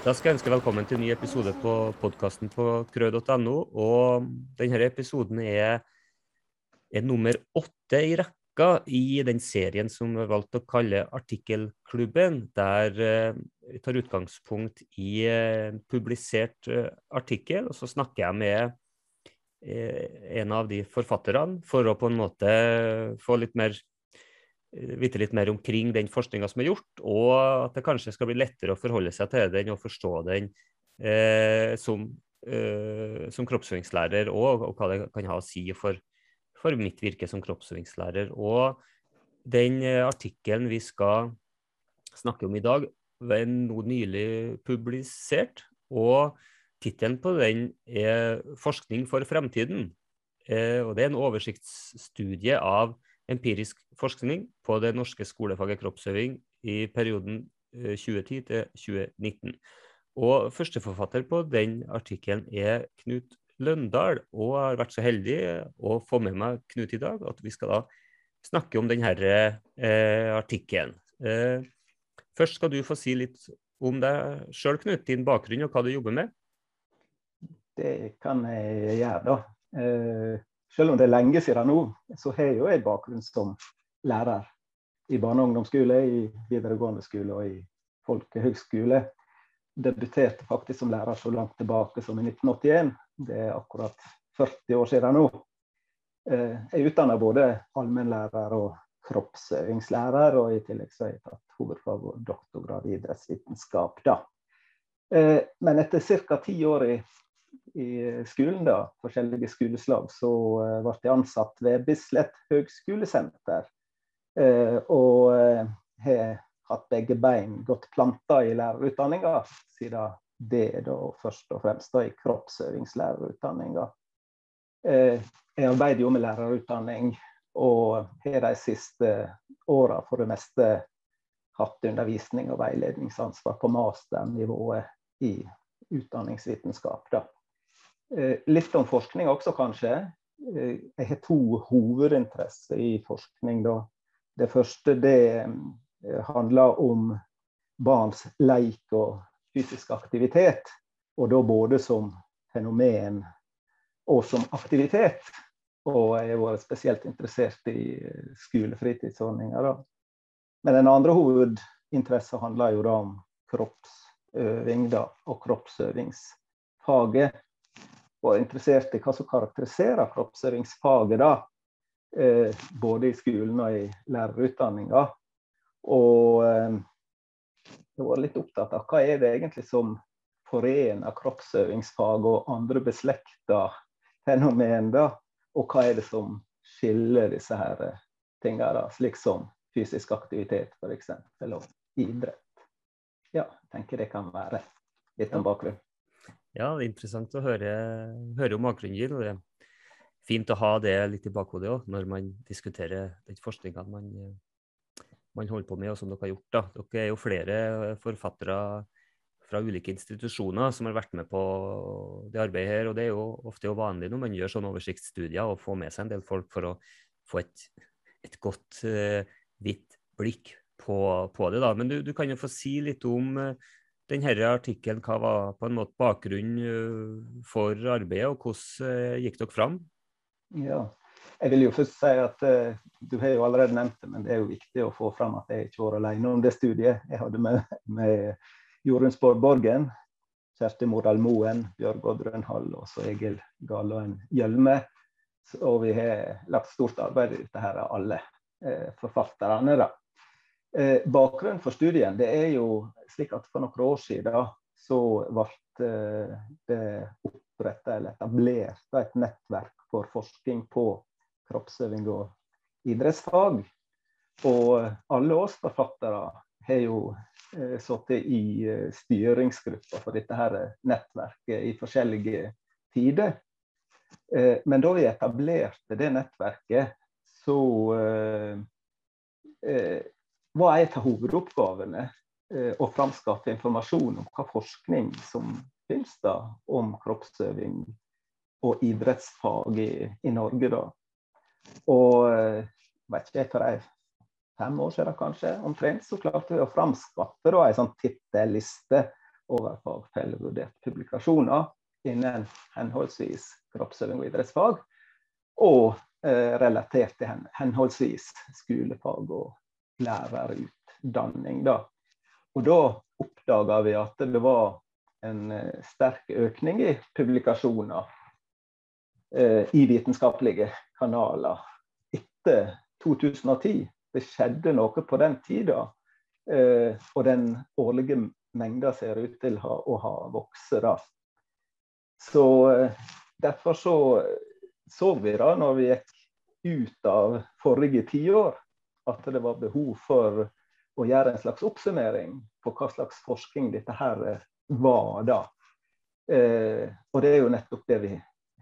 Da skal jeg ønske velkommen til en ny episode på podkasten på krø.no. Og denne episoden er, er, nummer åtte i rekka i den serien som vi har valgt å kalle Artikkelklubben, der eh, vi tar utgangspunkt i eh, publisert eh, artikkel, og så snakker jeg med en av de forfatterne for å på en måte få litt mer Eh, vite litt mer omkring den forskninga som er gjort, og at det kanskje skal bli lettere å forholde seg til den og forstå den eh, som, eh, som kroppsøvingslærer òg, og hva det kan ha å si for, for mitt virke som kroppsøvingslærer. Og den eh, artikkelen vi skal snakke om i dag, er nå nylig publisert. Og tittelen på den er 'Forskning for fremtiden'. Eh, og det er en oversiktsstudie av empirisk forskning på det norske skolefaget kroppsøving i perioden 2010 eh, til 2019. Og Førsteforfatter på den artikkelen er Knut Løndal, og jeg har vært så heldig å få med meg Knut i dag, at vi skal da snakke om denne eh, artikkelen. Eh, først skal du få si litt om deg sjøl, Knut, din bakgrunn og hva du jobber med. Det kan jeg gjøre, da. Eh, selv om det er lenge siden nå, så har jo jeg bakgrunn som lærer i barne- og ungdomsskole, i videregående skole og i folkehøgskole. Debuterte faktisk som lærer så langt tilbake som i 1981. Det er akkurat 40 år siden nå. Eh, jeg utdanna både allmennlærer og kroppsøvingslærer, og i tillegg så har jeg tatt hovedfag og doktorgrad i idrettsvitenskap. da. Eh, men etter ca. ti år i i skolen, da, forskjellige skoleslag, så uh, ble jeg ansatt ved Bislett høgskolesenter. Uh, og uh, har hatt begge bein godt planta i lærerutdanninga, siden det da først og fremst da i kroppsøvingslærerutdanninga. jeg arbeider jo med lærerutdanning, og har de siste åra for det meste hatt undervisning og veiledningsansvar på masternivået i utdanningsvitenskap. da. Eh, litt om forskning også, kanskje. Eh, jeg har to hovedinteresser i forskning. Da. Det første det eh, handler om barns leik og fysisk aktivitet. Og da både som fenomen og som aktivitet. Og jeg har vært spesielt interessert i skolefritidsordninger. Men den andre hovedinteressen handler jo da om kroppsøving da, og kroppsøvingsfaget og er interessert i hva som karakteriserer kroppsøvingsfaget, da, eh, både i skolen og i lærerutdanninga. Og eh, jeg var litt opptatt av hva er det egentlig som forener kroppsøvingsfag og andre beslekta fenomen, da, og hva er det som skiller disse her eh, tingene, slik som fysisk aktivitet f.eks. og idrett. Ja, jeg tenker det kan være litt om bakgrunnen. Ja, det er interessant å høre, høre om bakgrunnen og det er fint å ha det litt i bakhodet òg, når man diskuterer den forskninga man, man, holder på med, og som dere har gjort. Da. Dere er jo flere forfattere fra ulike institusjoner som har vært med på det arbeidet her. og Det er jo ofte jo vanlig når man gjør sånne oversiktsstudier, å få med seg en del folk for å få et, et godt, uh, hvitt blikk på, på, det. da. Men du, du, kan jo få si litt om uh, denne artikkelen, hva var på en måte bakgrunnen eh, for arbeidet, og hvordan eh, gikk dere fram? Ja, jeg vil jo først si at uh, Du har jo allerede nevnt det, men det er jo viktig å få fram at jeg ikke var alene om det studiet. Jeg hadde med, med Jorunn Borgen, Kjersti Mordal Moen, Bjørg Oddrun Hall og Egil Galåen Hjelme. Og vi har lagt stort arbeid i dette her, alle forfatterne. da. Eh, bakgrunnen for studien det er jo slik at for noen år siden så ble eh, det oppretta eller etablert et nettverk for forskning på kroppsøving og idrettsfag. Og alle oss forfattere har jo eh, sittet i eh, styringsgruppa for dette her nettverket i forskjellige tider. Eh, men da vi etablerte det nettverket, så var en av hovedoppgavene eh, å framskaffe informasjon om hva forskning som finnes da om kroppsøving og idrettsfag i, i Norge. da. Og eh, vet ikke, for ei, fem år siden kanskje, omtrent, så klarte vi å framskaffe da, en sånn tittelliste overfagfellevurderte publikasjoner innen henholdsvis kroppsøving og idrettsfag, og eh, relatert til hen, henholdsvis skolefag og lærerutdanning. Da. Og da oppdaga vi at det var en eh, sterk økning i publikasjoner eh, i vitenskapelige kanaler etter 2010. Det skjedde noe på den tida, eh, og den årlige mengda ser ut til ha, å ha vokst. Så eh, derfor så så vi da når vi gikk ut av forrige tiår, at det var behov for å gjøre en slags oppsummering på hva slags forskning dette her var da. Eh, og det er jo nettopp det vi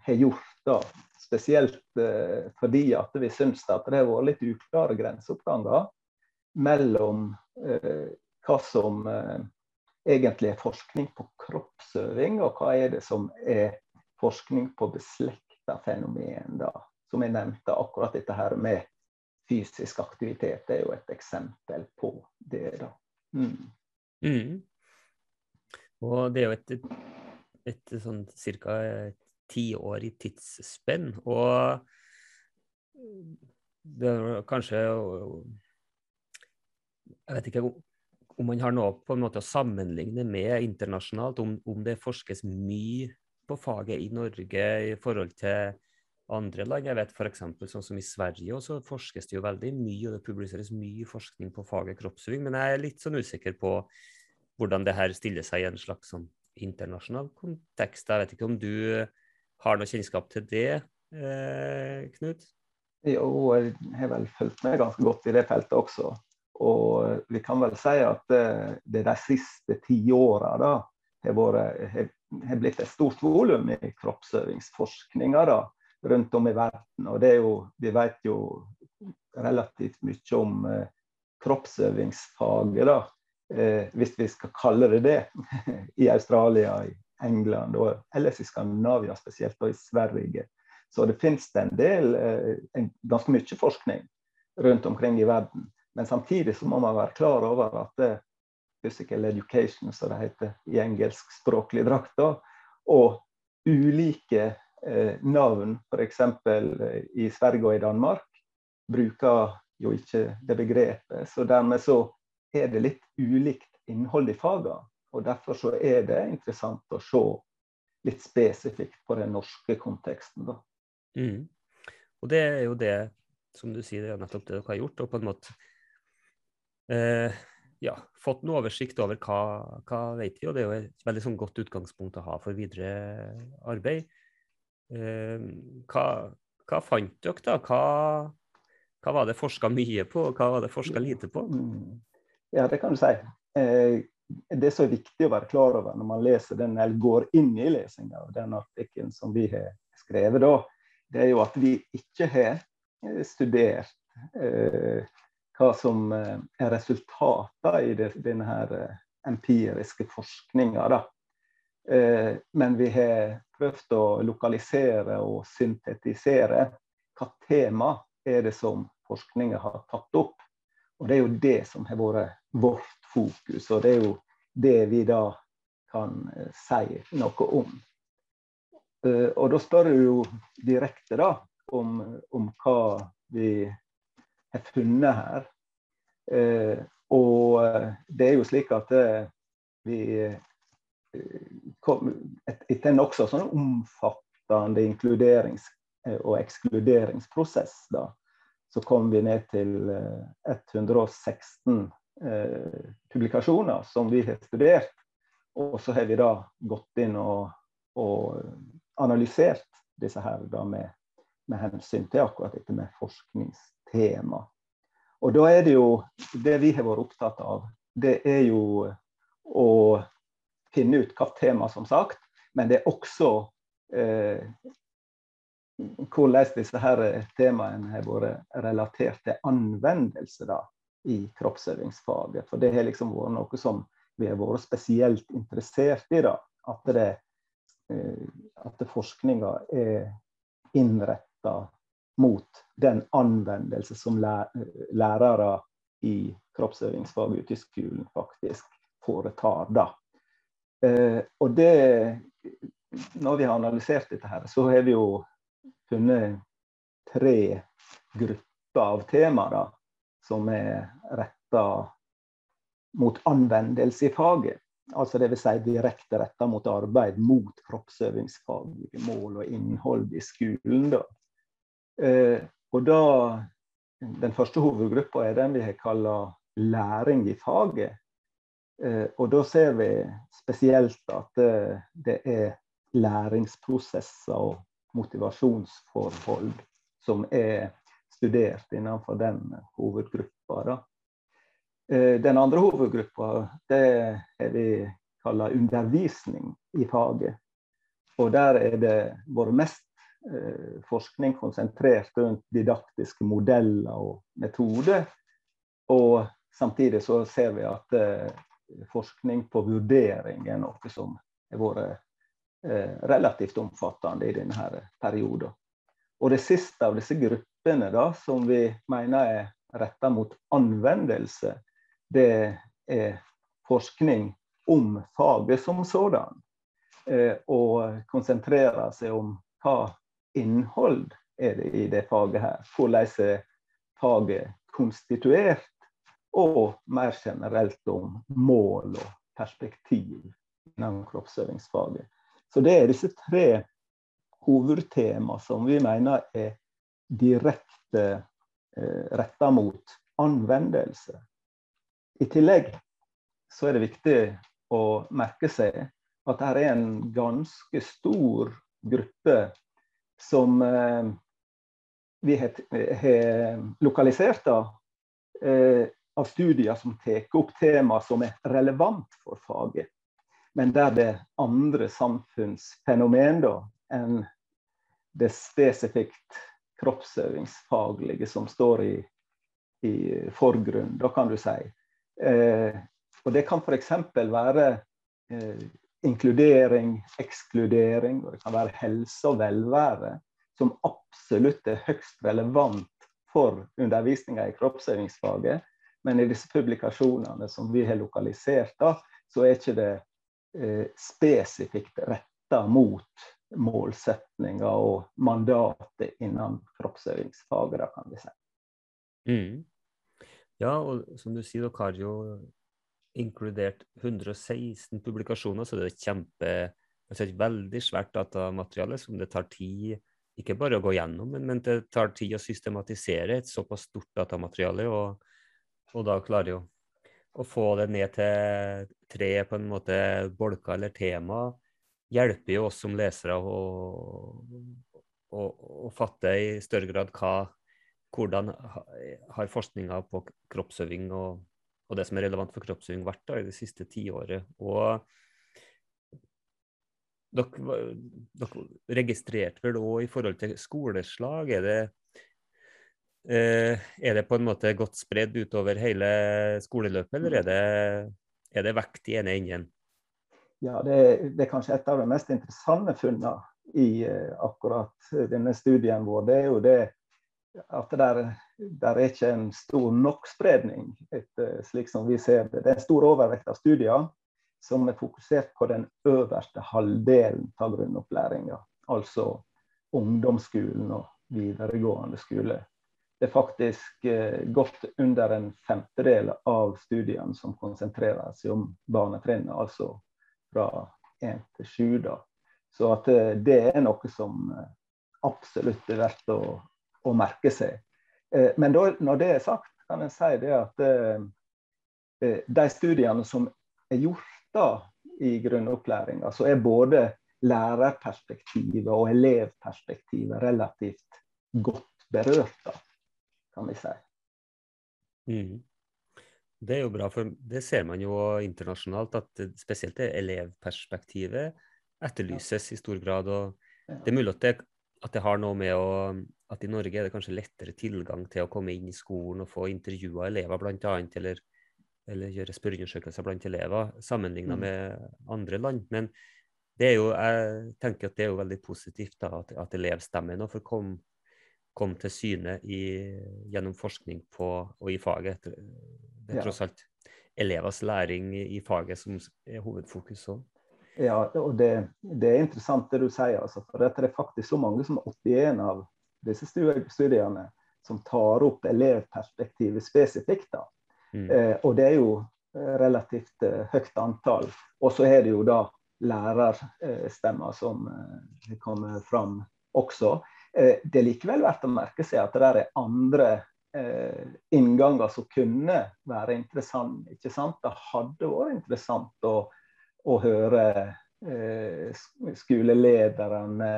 har gjort da. Spesielt eh, fordi at vi syns at det har vært litt uklare grenseoppganger mellom eh, hva som eh, egentlig er forskning på kroppsøving, og hva er det som er forskning på beslekta fenomen. da. Som jeg nevnte, akkurat dette her med fysisk aktivitet er jo et eksempel på det. da. Mm. Mm. Og det er jo et, et, et sånn ca. tiårig tidsspenn. Og det er kanskje Jeg vet ikke om man har noe på en måte å sammenligne med internasjonalt, om, om det forskes mye på faget i Norge i forhold til andre land. Jeg vet f.eks. sånn som i Sverige også forskes det jo veldig mye, og det publiseres mye forskning på faget kroppsøving. Men jeg er litt sånn usikker på hvordan det her stiller seg i en slags sånn internasjonal kontekst. Jeg vet ikke om du har noe kjennskap til det, eh, Knut? Jo, jeg har vel fulgt med ganske godt i det feltet også. Og vi kan vel si at det, det de siste tiåra har, har blitt et stort volum i kroppsøvingsforskninga rundt om i verden. Og det er jo, vi vet jo relativt mye om eh, kroppsøvingsfaget. da, eh, hvis vi skal kalle det det, i Australia, i England og ellers i Skandinavia, spesielt og i Sverige. Så det finnes en del, eh, en, ganske mye forskning rundt omkring i verden. Men samtidig så må man være klar over at eh, physical education, som det heter i engelskspråklig drakt, og ulike navn, f.eks. Eh, i Sverige og i Danmark, bruker jo ikke det begrepet. Så dermed så er det litt ulikt innhold i fagene. Og derfor så er det interessant å se litt spesifikt på den norske konteksten. Mm. Og det er jo det, som du sier, det er nettopp det dere har gjort. Og på en måte eh, ja, fått en oversikt over hva, hva vet vi, og det er jo et veldig sånn godt utgangspunkt å ha for videre arbeid. Eh, hva, hva, fant dere, da? Hva, hva var det forska mye på, og hva var det forska lite på? Mm. Ja, det kan du si. Eh, det som er viktig å være klar over når man leser den, eller går inn i lesinga av den artikkelen som vi har skrevet, da, det er jo at vi ikke har eh, studert hva som er resultatene i denne her empiriske forskninga. Men vi har prøvd å lokalisere og syntetisere hva tema er det som forskninga har tatt opp. Og Det er jo det som har vært vårt fokus, og det er jo det vi da kan eh, si noe om. Eh, og da spør du jo direkte da om, om hva vi har funnet her. Eh, og det er jo slik at vi etter en nokså sånn omfattende inkluderings- og ekskluderingsprosess da, så kom vi ned til 116 eh, eh, publikasjoner som vi har studert. Og så har vi da gått inn og, og analysert disse her da med, med, hensyn til akkurat dette med forskningstema. Og da er det jo Det vi har vært opptatt av, det er jo å finne ut hva tema, som sagt. Men det er også eh, hvordan disse her temaene har vært relatert til anvendelse da, i kroppsøvingsfaget. For det har liksom vært noe som vi har vært spesielt interessert i. da, At, det, eh, at forskninga er innretta mot den anvendelse som lærere i kroppsøvingsfag ute i skolen faktisk foretar. da. Eh, og det, når vi har analysert dette, her, så har vi jo funnet tre grupper av temaer som er retta mot anvendelse i faget. Altså Dvs. Si direkte retta mot arbeid mot kroppsøvingsfaglige mål og innhold i skolen. Da. Eh, og da, Den første hovedgruppa er den vi har kalla læring i faget. Eh, og da ser vi spesielt at det, det er læringsprosesser og motivasjonsforhold som er studert innenfor den hovedgruppa. Eh, den andre hovedgruppa det vi kalla undervisning i faget. Og der er det vår mest eh, forskning konsentrert rundt didaktiske modeller og metoder. Og samtidig så ser vi at eh, forskning på vurdering er noe som har vært eh, relativt omfattende i denne perioden. Og det siste av disse gruppene da, som vi mener er retta mot anvendelse, det er forskning om faget som sådan. Eh, og konsentrere seg om hva innhold er det i det faget her. Hvordan er faget konstituert? Og mer generelt om mål og perspektiv innen kroppsøvingsfaget. Så det er disse tre hovedtema som vi mener er direkte eh, retta mot anvendelse. I tillegg så er det viktig å merke seg at det er en ganske stor gruppe som eh, vi har lokalisert da, eh, av studier som tar opp tema som er relevant for faget, men der det er andre samfunnsfenomen da, enn det spesifikt kroppsøvingsfaglige som står i, i forgrunnen, da kan du si. Eh, og det kan f.eks. være eh, inkludering, ekskludering, og det kan være helse og velvære, som absolutt er høyst relevant for undervisninga i kroppsøvingsfaget. Men i disse publikasjonene som vi har lokalisert, da, så er ikke det eh, spesifikt retta mot målsetninger og mandatet innen kroppsøvingsfaget, kan vi si. Mm. Ja, og som du sier, dere har jo inkludert 116 publikasjoner, så det er kjempe, altså et veldig svært datamateriale som det tar tid ikke bare å gå gjennom, men, men det tar tid å systematisere et såpass stort datamateriale. og og da klarer jo å få det ned til tre på en måte bolker eller tema, hjelper jo oss som lesere å, å, å fatte i større grad hva, hvordan har forskninga på kroppsøving og, og, det som er relevant for kroppsøving vært da, i det siste tiåret. Og dere, dere registrerte vel òg i forhold til skoleslag, er det er det på en måte godt spredd utover hele skoleløpet, eller er det, er det vekt i ene enden? Ja, det, det, er kanskje et av de mest interessante funnene i uh, akkurat denne studien vår. Det er jo det at det der, der er ikke en stor nok-spredning, slik som vi ser det. Det er en stor overvekt av studier som er fokusert på den øverste halvdelen av grunnopplæringa. Altså ungdomsskolen og videregående skole det er faktisk eh, godt under en femtedel av studiene som konsentrerer seg om barnetrinnet, altså fra én til sju. Så eh, det er noe som eh, absolutt er verdt å, å merke seg. Men da, når det er sagt, kan jeg si det at de studiene som er gjort da i grunnopplæringa, så er både lærerperspektivet og elevperspektivet relativt godt berørt. da kan vi si. Mm. Det er jo bra, for det ser man jo internasjonalt, at spesielt det elevperspektivet etterlyses i stor grad. og Det er mulig at det, at det har noe med å, at i Norge er det kanskje lettere tilgang til å komme inn i skolen og få intervjua elever, bl.a., eller, eller gjøre spørreundersøkelser blant elever, sammenlignet mm. med andre land. Men det er jo, jeg tenker at det er jo veldig positivt da, at, at elevstemmen får komme kom til syne i, gjennom forskning på, og i faget. Det er tross alt elevers læring i faget som er hovedfokus òg. Ja, og det, det, er interessant det du sier. Altså, for det er faktisk så mange som 81 av disse studiene som tar opp elevperspektivet spesifikt. da. Mm. Eh, og det er jo eh, relativt eh, høyt antall. Og så er det jo da lærerstemmer som eh, kommer fram også. Eh, det er likevel verdt å merke seg at det er andre eh, innganger som kunne være interessant. ikke sant? Det hadde vært interessant å å høre eh, skolelederne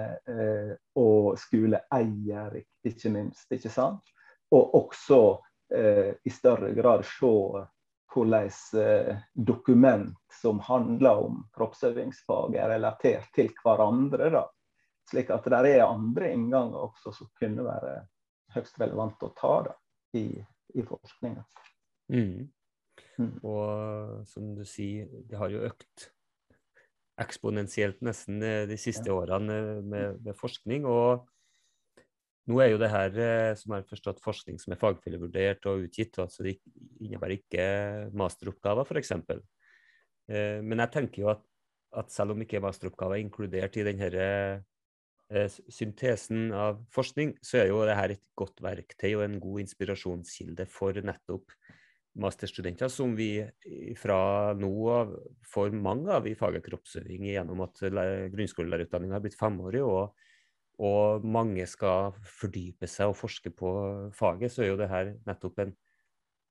og skoleeier, ikke minst. ikke sant? Og også i større grad se hvordan dokument som handler om kroppsøvingsfag, er relatert til hverandre. da. Slik at det er andre innganger også som kunne være høyst relevant å ta da, i, i forskninga. Mm. Mm. Og som du sier, det har jo økt eksponentielt nesten eh, de siste årene med, med, forskning. Og nå er jo det her, eh, som er forstått, forskning som er fagfellevurdert og utgitt. altså Det innebærer ikke masteroppgaver, f.eks. Eh, men jeg tenker jo at, at selv om ikke masteroppgaver er inkludert i denne syntesen av forskning, så er jo dette et godt verktøy og en god inspirasjonskilde for nettopp masterstudenter som vi fra nå av får mange av i faget kroppsøving gjennom at grunnskolelærerutdanninga har blitt femårig, og, og, mange skal fordype seg og forske på faget, så er jo det her nettopp en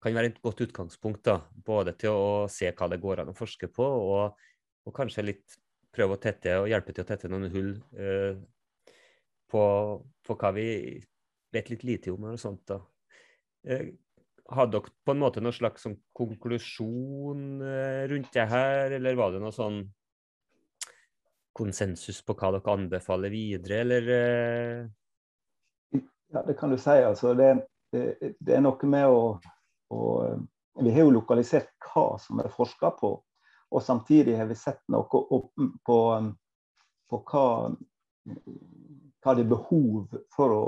kan være et godt utgangspunkt da, både til å se hva det går an å forske på, og, og kanskje litt prøve å tette og hjelpe til å tette noen hull eh, på, på, hva vi vet litt lite om. og sånt da. Har hadde dere på en måte noen slags sånn konklusjon eh, rundt det her, eller var det noe sånn konsensus på hva dere anbefaler videre, eller? Eh? Ja, det kan du si. Altså, det, det, det er noe med å, å, Vi har jo lokalisert hva som er forska på, og samtidig har vi sett noe på, på hva, hva det er behov for å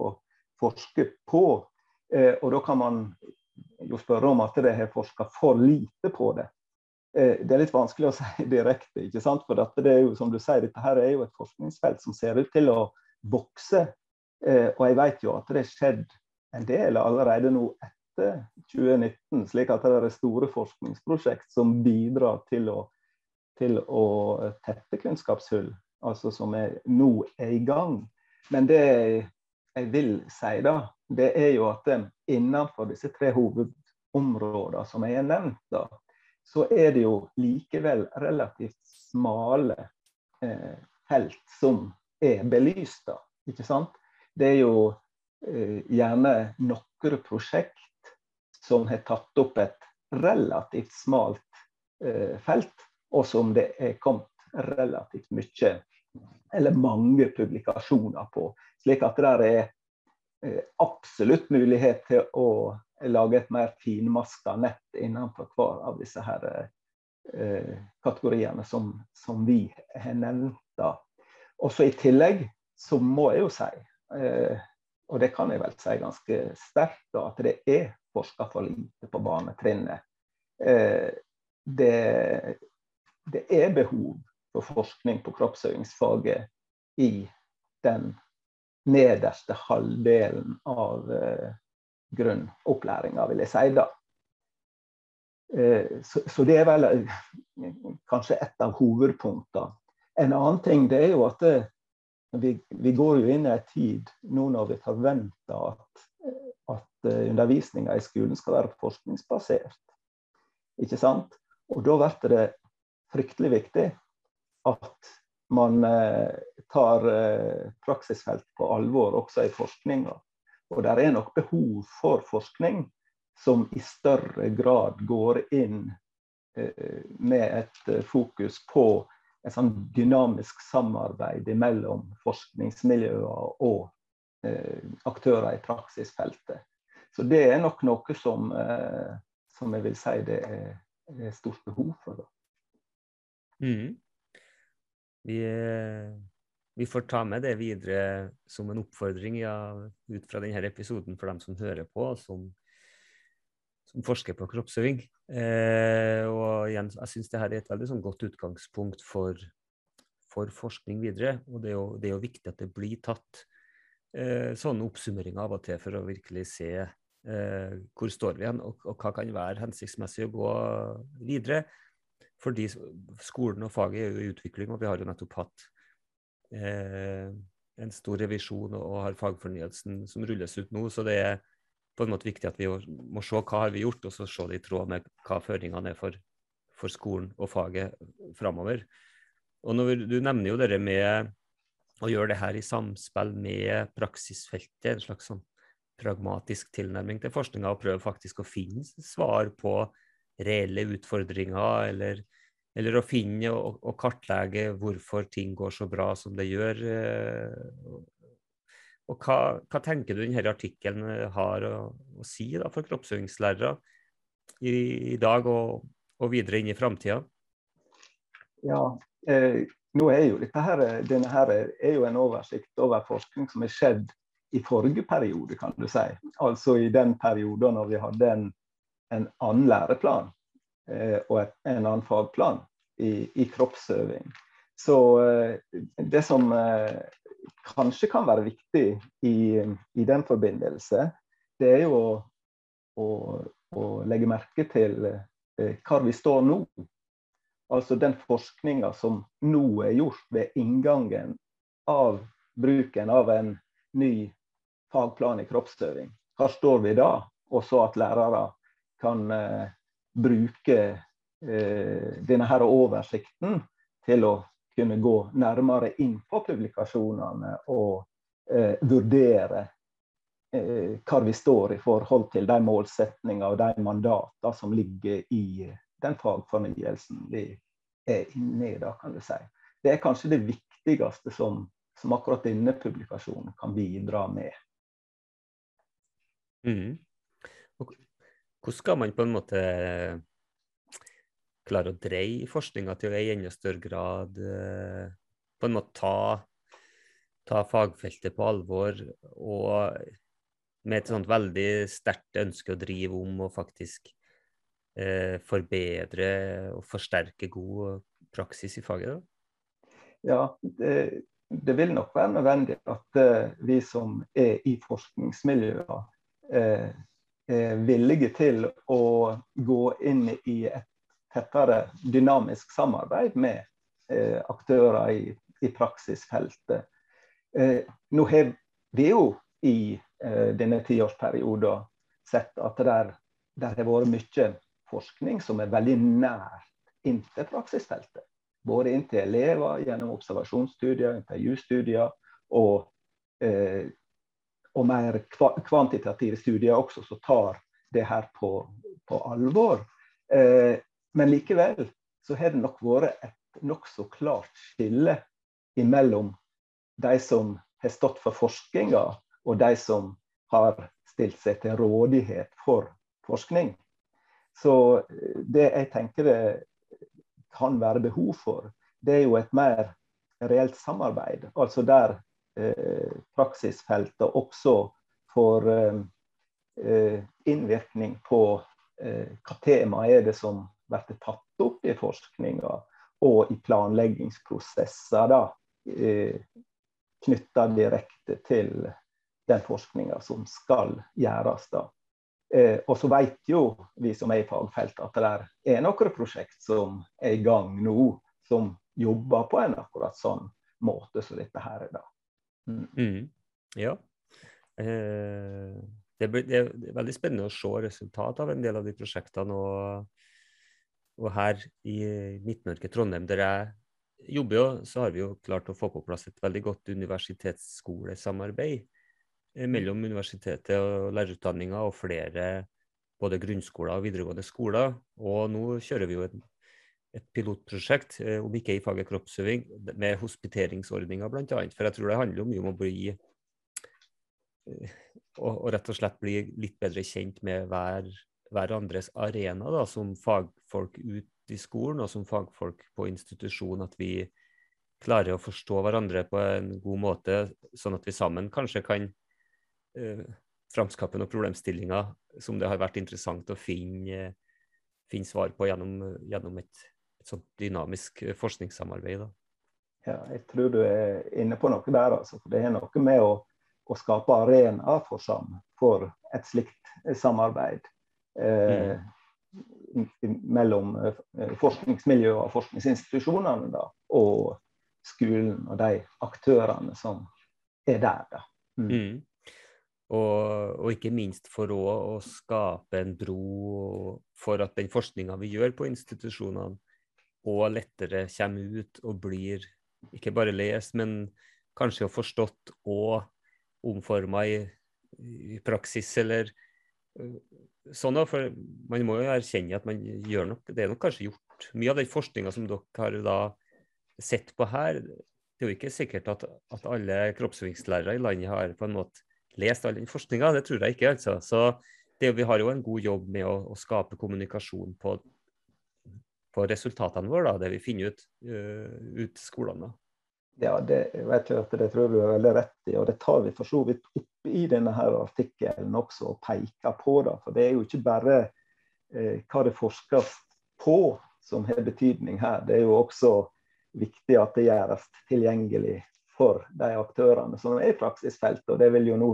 forske på. Eh, og da kan man jo spørre om at det har forska for lite på det. Eh, det er litt vanskelig å si direkte, ikke sant? for det er jo som du sier, dette her er jo et forskningsfelt som ser ut til å vokse. Eh, og jeg vet jo at det har skjedd en del allerede nå etter 2019, slik at det er store forskningsprosjekt som bidrar til å, til å tette kunnskapshull, altså som er, nå er i gang. Men det jeg vil si, da, det er jo at innenfor disse tre hovedområdene som jeg har nevnt, da, så er det jo likevel relativt smale eh, felt som er belyst. da, ikke sant? Det er jo eh, gjerne noen prosjekt som har tatt opp et relativt smalt eh, felt, og som det er kommet relativt mye, eller mange publikasjoner på. Slik at det er Eh, absolutt mulighet til å lage et mer finmaska nett innenfor hver av disse her eh, kategoriene som, som, vi har nevnt. da. Også I tillegg så må jeg jo si, eh, og det kan jeg vel si ganske sterkt, da, at det er forska for lite på barnetrinnet. Det, det er behov for forskning på kroppsøvingsfaget i den nederste halvdelen av eh, grunnopplæringa, vil jeg si. da. Eh, så, så, det er vel eh, kanskje et av hovedpunktene. En annen ting det er jo at det, vi, vi, går jo inn i en tid nå når vi forventer at, at undervisninga i skolen skal være forskningsbasert. Ikke sant? Og da blir det fryktelig viktig at man eh, tar eh, praksisfelt på alvor også i forskninga. Og det er nok behov for forskning som i større grad går inn eh, med et fokus på et sånn dynamisk samarbeid mellom forskningsmiljøer og aktører i praksisfeltet. Så det er nok noe som, som jeg vil si det er, stort behov for. Mm. Vi, vi, får ta med det videre som en oppfordring ja, ut fra denne episoden for dem som hører på, som, som forsker på kroppsøving. Eh, og igjen, jeg syns dette er et veldig sånn godt utgangspunkt for for forskning videre. Og det er jo, det er jo viktig at det blir tatt eh, sånne oppsummeringer av og til for å virkelig se eh, hvor står vi igjen, og, og, hva kan være hensiktsmessig å gå videre. Fordi skolen og faget er jo i utvikling, og vi har jo nettopp hatt eh, en stor revisjon og, har fagfornyelsen som rulles ut nå. Så det er på en måte viktig at vi må se hva har vi gjort, og så se det i tråd med hva føringene er for, for skolen og faget framover. Og når, Du nevner jo dette med å gjøre det her i samspill med praksisfeltet, en slags sånn pragmatisk tilnærming til forskninga, og prøve faktisk å finne svar på reelle utfordringer, eller, eller å finne og, og, kartlegge hvorfor ting går så bra som det gjør. Eh, og hva, hva tenker du denne artikkelen har å, å si da, for kroppsøvingslærere i, i dag og, og videre inn i framtida? Ja, eh, nå er jo dette her, denne her er jo en oversikt over forskning som er skjedd i forrige periode, kan du si. Altså i den perioden når vi hadde en, en annen læreplan eh, og et, en annen fagplan i, i kroppsøving. Så eh, det som eh, kanskje kan være viktig i, i den forbindelse, det er jo å, å, legge merke til eh, hvor vi står nå. Altså den forskninga som nå er gjort ved inngangen av bruken av en ny fagplan i kroppsøving. Hvor står vi da? Og så at lærere kan eh, bruke eh, denne her oversikten til å kunne gå nærmere inn på publikasjonene og eh, vurdere hvor vi står i forhold til de målsetninger og de mandater som ligger i den fagfornyelsen vi er inne i, da, kan du si. Det er kanskje det viktigste som, som akkurat denne publikasjonen kan bidra med. Mm. Hvordan skal man på en måte klare å dreie forskninga til å i enda større grad eh, på en måte ta, ta fagfeltet på alvor og med et sånt veldig sterkt ønske å drive om og faktisk eh, forbedre og forsterke god praksis i faget? Da? Ja, det, det, vil nok være nødvendig at eh, vi som er i forskningsmiljøer, er villige til å gå inn i et tettere dynamisk samarbeid med uh, aktører i, i praksisfeltet. nå har vi jo i denne tiårsperioden sett at det har vært mye forskning som er veldig nært inntil praksisfeltet. Både inntil elever gjennom observasjonsstudier, intervjustudier og, eh, og mer kvantitative studier også, som tar det her på, på alvor. Eh, men likevel så har det nok vært et nokså klart skille imellom de som har stått for forskninga, og de som har stilt seg til rådighet for forskning. Så eh, det jeg tenker det kan være behov for, det er jo et mer reelt samarbeid. Altså der praksisfeltet også får eh, eh, innvirkning på eh, hva tema er det som blir tatt opp i forskninga og i planleggingsprosesser da, eh, knytta direkte til den forskninga som skal gjøres. da. Eh, og så vet jo vi som er i fagfeltet at det er noen prosjekt som er i gang nå, som jobber på en akkurat sånn måte som dette her er. da. Mm. Mm. Ja. Eh, det, blir, det, er veldig spennende å se resultat av en del av de prosjektene. Og, og her i Midt-Norge, Trondheim, der jeg jobber, jo, så har vi jo klart å få på plass et veldig godt universitetsskolesamarbeid Eh, mellom universitetet og lærerutdanninga og flere både grunnskoler og videregående skoler. Og nå kjører vi jo et, et pilotprosjekt, eh, om ikke i faget kroppsøving, med hospiteringsordninger bl.a. For jeg tror det handler mye om å bli eh, og, og, rett og slett bli litt bedre kjent med hver, hverandres arena da, som fagfolk ut i skolen og som fagfolk på institusjon. At vi klarer å forstå hverandre på en god måte, sånn at vi sammen kanskje kan eh, framskape noen problemstillinger som det har vært interessant å finne, finne svar på gjennom, gjennom et, et sånt dynamisk forskningssamarbeid. Da. Ja, jeg tror du er inne på noe der. Altså, Det er noe med å, å skape arenaer for, for et slikt samarbeid. Eh, mm. mellom eh, forskningsmiljøet og forskningsinstitusjonene da, og skolen og de aktørene som er der. Da. Mm. Mm. Og, og, ikke minst for å, å, skape en bro for at den forskninga vi gjør på institusjonene, og lettere kommer ut og blir ikke bare lest, men kanskje forstått og omforma i, i, praksis, eller uh, sånn. For man må jo erkjenne at man gjør nok Det er nok kanskje gjort mye av den forskninga som dere har da sett på her. Det er jo ikke sikkert at, at alle kroppsøvingslærere i landet har på en måte lest all den forskninga. Det tror jeg ikke. altså. Så det, vi har jo en god jobb med å, å skape kommunikasjon på, på, resultatene våre, da, det vi finner ut uh, ut skolene. Ja, det vet jeg det tror du er veldig rett i, og det tar vi for så vidt opp i denne her artikkelen også og peker på. Da. For det er jo ikke bare eh, hva det forskes på som har betydning her. Det er jo også viktig at det gjøres tilgjengelig for de aktørene som er i praksisfeltet. Og det vil jo nå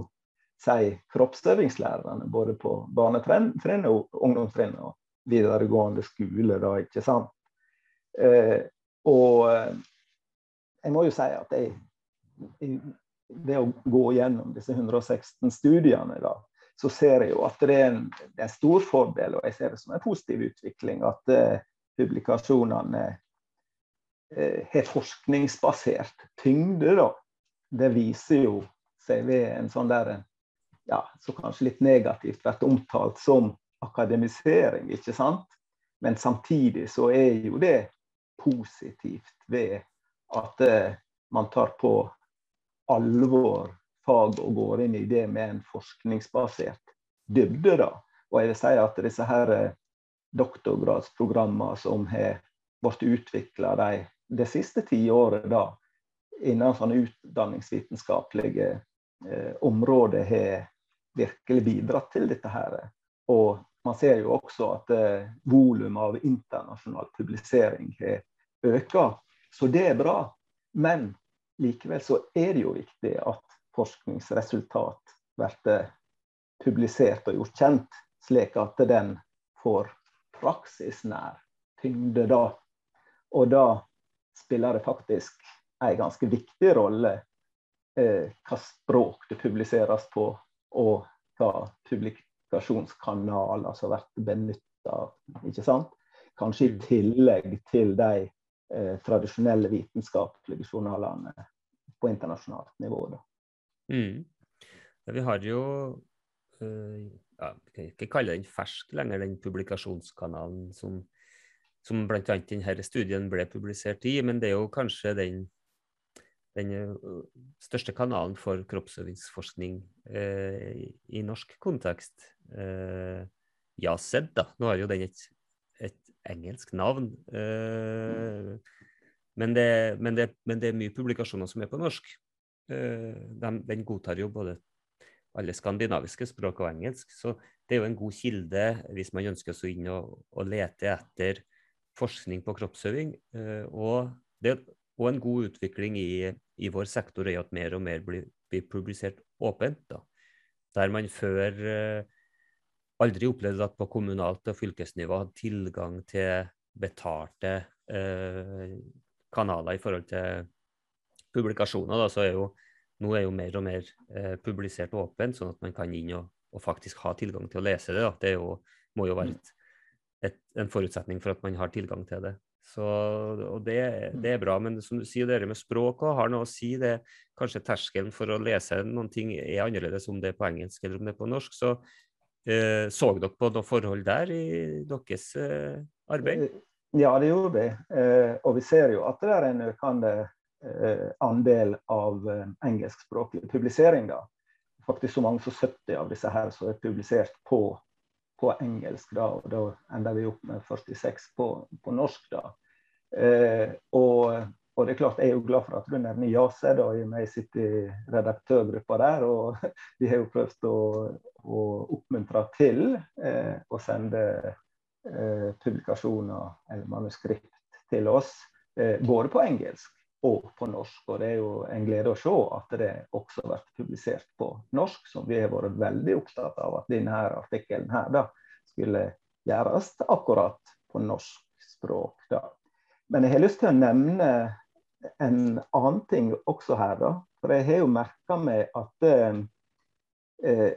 si kroppsøvingslærerne både på barnetrinnet, ungdomstrinnet og videregående skole. Da, ikke sant? Eh, og eh, jeg må jo si at jeg, ved å gå gjennom disse 116 studiene, da, så ser jeg jo at det er en, det er en stor fordel, og jeg ser det som en positiv utvikling, at eh, publikasjonene Eh, har forskningsbasert tyngde, da. Det viser jo seg ved en sånn der ja, så kanskje litt negativt vært omtalt som akademisering, ikke sant? Men samtidig så er jo det positivt ved at eh, man tar på alvor fag og går inn i det med en forskningsbasert dybde. da. Og jeg vil si at disse her eh, doktorgradsprogrammene som har blitt utvikla de det siste tiåret da, innen sånne utdanningsvitenskapelige eh, områder har virkelig bidratt til dette. her. Og man ser jo også at eh, volumet av internasjonal publisering økt. Så det er bra. Men likevel så er det jo viktig at forskningsresultat blir publisert og gjort kjent, slik at den får praksisnær tyngde da. Og da spiller det faktisk en ganske viktig rolle eh, hva språk det publiseres på, og hva publikasjonskanaler som blir benytta. Kanskje i mm. tillegg til de eh, tradisjonelle vitenskapelige journalene på internasjonalt nivå. Mm. Ja, vi har jo øh, ja, Vi kan ikke kalle den fersk lenger, den publikasjonskanalen som som bl.a. denne studien ble publisert i, men det er jo kanskje den, den eh, største kanalen for kroppsøvingsforskning eh, i norsk kontekst. Eh, YASED, da. Nå har jo den et, et engelsk navn. Eh, men, det, men, det, men, det, er mye publikasjoner som er på norsk. Eh, den, den godtar jo både alle skandinaviske språk og engelsk. Så det er jo en god kilde hvis man ønsker å inn og, og lete etter forskning på kroppsøving. Eh, og, det, og en god utvikling i, i, vår sektor er at mer og mer blir, blir publisert åpent. Da. Der man før eh, aldri opplevde at på kommunalt og fylkesnivå hadde tilgang til betalte eh, kanaler i forhold til publikasjoner. Da, så er jo, nå er jo mer og mer eh, publisert åpent, sånn at man kan inn og, og, faktisk ha tilgang til å lese det. Da. Det jo, må jo være et et, en forutsetning for at man har tilgang til det. Så, og det, det, er bra. Men som du sier, det med språk har noe å si. det Kanskje terskelen for å lese noen ting er annerledes om det er på engelsk eller om det er på norsk. Så eh, så dere på noe forhold der i deres eh, arbeid? Ja, det gjorde vi. Eh, og vi ser jo at det er en økende eh, andel av eh, engelskspråklig publisering. Faktisk så mange som 70 av disse her som er publisert på på engelsk, da, og da ender vi opp med 46 på, på norsk. da. Eh, og, og, det er klart, Jeg er jo glad for at du nevner Jase. da, I og med jeg sitter i redaktørgruppa der. og Vi har jo prøvd å, å oppmuntre til eh, å sende eh, publikasjoner eller manuskript til oss, eh, både på engelsk og på norsk. Og det er jo en glede å se at det også blir publisert på norsk, som vi har vært veldig opptatt av at denne artikkelen her da, skulle gjøres akkurat på norsk språk. Da. Men jeg har lyst til å nevne en annen ting også her. da, For jeg har jo merka meg at eh, eh,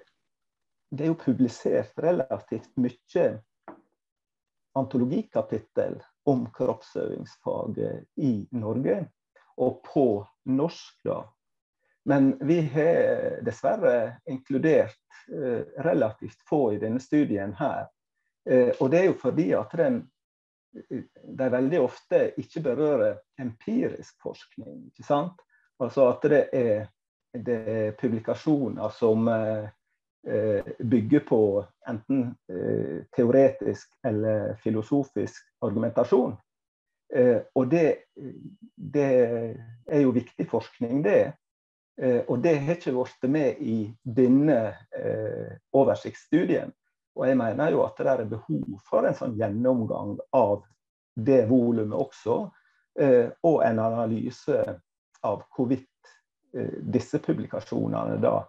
det er jo publisert relativt mye antologikapittel om kroppsøvingsfaget i Norge, og på norsk. da. Men vi har dessverre inkludert eh, relativt få i denne studien her. Eh, og det er jo fordi at den de veldig ofte ikke berører empirisk forskning. ikke sant? Altså at det er, det er publikasjoner som eh, Eh, bygger på enten eh, teoretisk eller filosofisk argumentasjon. Eh, og det, det er jo viktig forskning, det. Og det har ikke blitt med i denne oversiktsstudien. Og jeg mener jo at det er behov for en sånn gjennomgang av det volumet også, og en analyse av hvorvidt disse publikasjonene da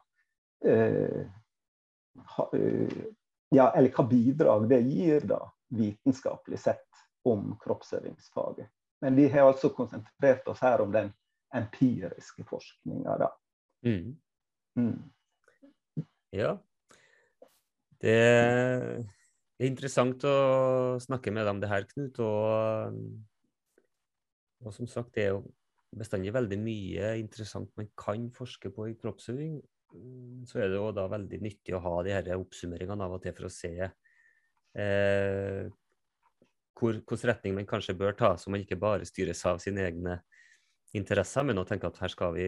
Eh, ja, eller hva bidrag det gir da, vitenskapelig sett om kroppsøvingsfaget. Men vi har altså konsentrert oss her om den empiriske forskninga, da. Mm. Mm. Ja. Det er interessant å snakke med deg om det her, Knut. Og, og som sagt, det er jo bestandig veldig mye interessant man kan forske på i kroppsøving. Mm, så er det jo da veldig nyttig å ha de her oppsummeringene av og til for å se eh, hvor, hvilken retning man kanskje bør ta, så man ikke bare styres av sine egne interesser, men å tenke at her skal vi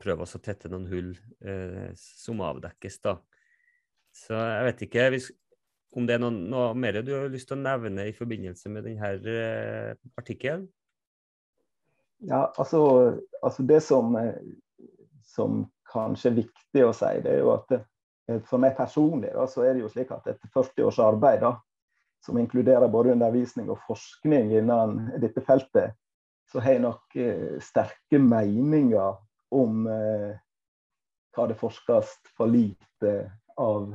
prøve oss å tette noen hull eh, som avdekkes. da. Så jeg vet ikke hvis, om det er noe, noe, mer du har lyst til å nevne i forbindelse med denne eh, artikkelen? Ja, altså, altså det som, eh, som kanskje viktig å si, det er jo at eh, for meg personlig da, så er det jo slik at etter 40 års arbeid, da, som inkluderer både undervisning og forskning innen dette feltet, så har jeg nok eh, sterke meninger om eh, hva det forskes for lite av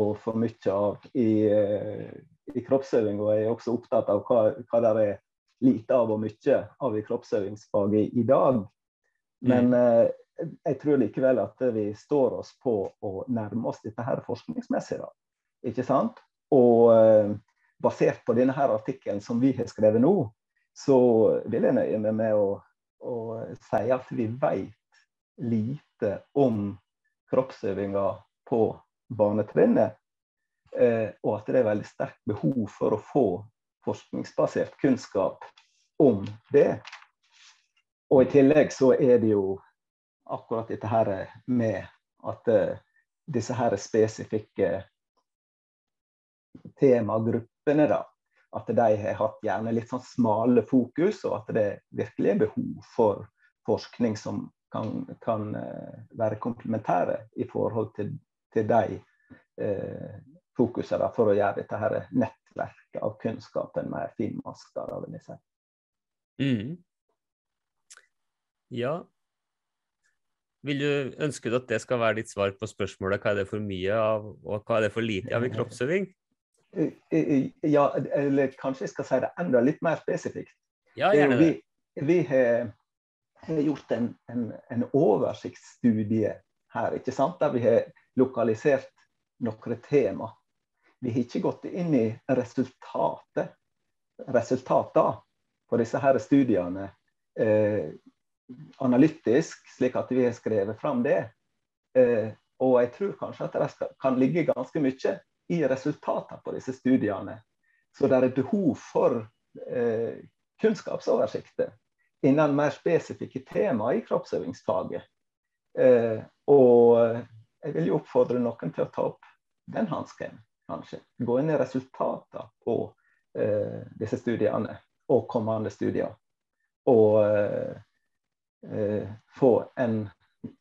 og for mye av i, eh, i kroppsøving. Og jeg er også opptatt av hva, hva det er lite av og mye av i kroppsøvingsfaget i dag. Men mm. eh, jeg tror likevel at vi står oss på å nærme oss dette her forskningsmessig. da, ikke sant? Og basert på denne artikkelen som vi har skrevet nå, så vil jeg nøye meg med å, å si at vi vet lite om kroppsøvinga på barnetrinnet. Eh, og at det er veldig sterkt behov for å få forskningsbasert kunnskap om det. Og i tillegg så er det jo akkurat dette her med at eh, disse her spesifikke temagruppene, da, at de har hatt gjerne litt sånn smale fokus, og at det virkelig er behov for forskning som kan, kan uh, være komplementære i forhold til, til de eh, fokusene for å gjøre dette her nettverket av kunnskapen mer finmaska. Mm. Ja, vil du, ønske at det skal være ditt svar på spørsmålet hva er det for mye av, og hva er det for lite av i kroppsøving? Ja, eller kanskje jeg skal si det enda litt mer spesifikt. Ja, gjerne det. Vi, vi har, har, gjort en, en, en, oversiktsstudie her, ikke sant? der vi har lokalisert noen tema. Vi har ikke gått inn i resultatet, resultatene på disse her studiene. Eh, analytisk, slik at vi har skrevet fram det. Eh, og jeg tror kanskje at det kan ligge ganske mye i resultatene på disse studiene. Så det er behov for eh, kunnskapsoversikter innen mer spesifikke tema i kroppsøvingsfaget. Eh, og jeg vil jo oppfordre noen til å ta opp den hansken, kanskje. Gå inn i resultatene på eh, disse studiene og kommende studier. Og eh, Eh, få en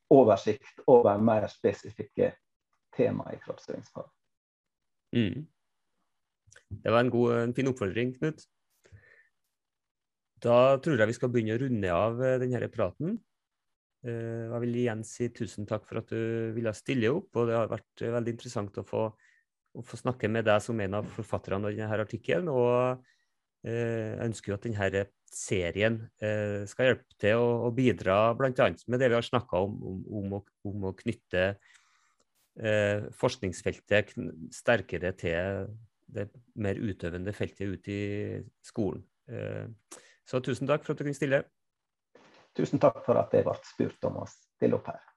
oversikt over mer spesifikke tema i kroppsøvingsfag. Mm. Det var en, god, en fin oppfordring, Knut. Da tror jeg vi skal begynne å runde av denne praten. Jeg vil igjen si tusen takk for at du ville stille opp, og det har vært veldig interessant å få, å få snakke med deg som en av forfatterne av denne artikkelen. Og jeg ønsker jo at denne serien skal hjelpe til å, å bidra bl.a. med det vi har snakka om, om, om, å, om, å, knytte forskningsfeltet sterkere til det mer utøvende feltet ute i skolen. Så tusen takk for at du kunne stille. Tusen takk for at jeg ble spurt om å stille opp her.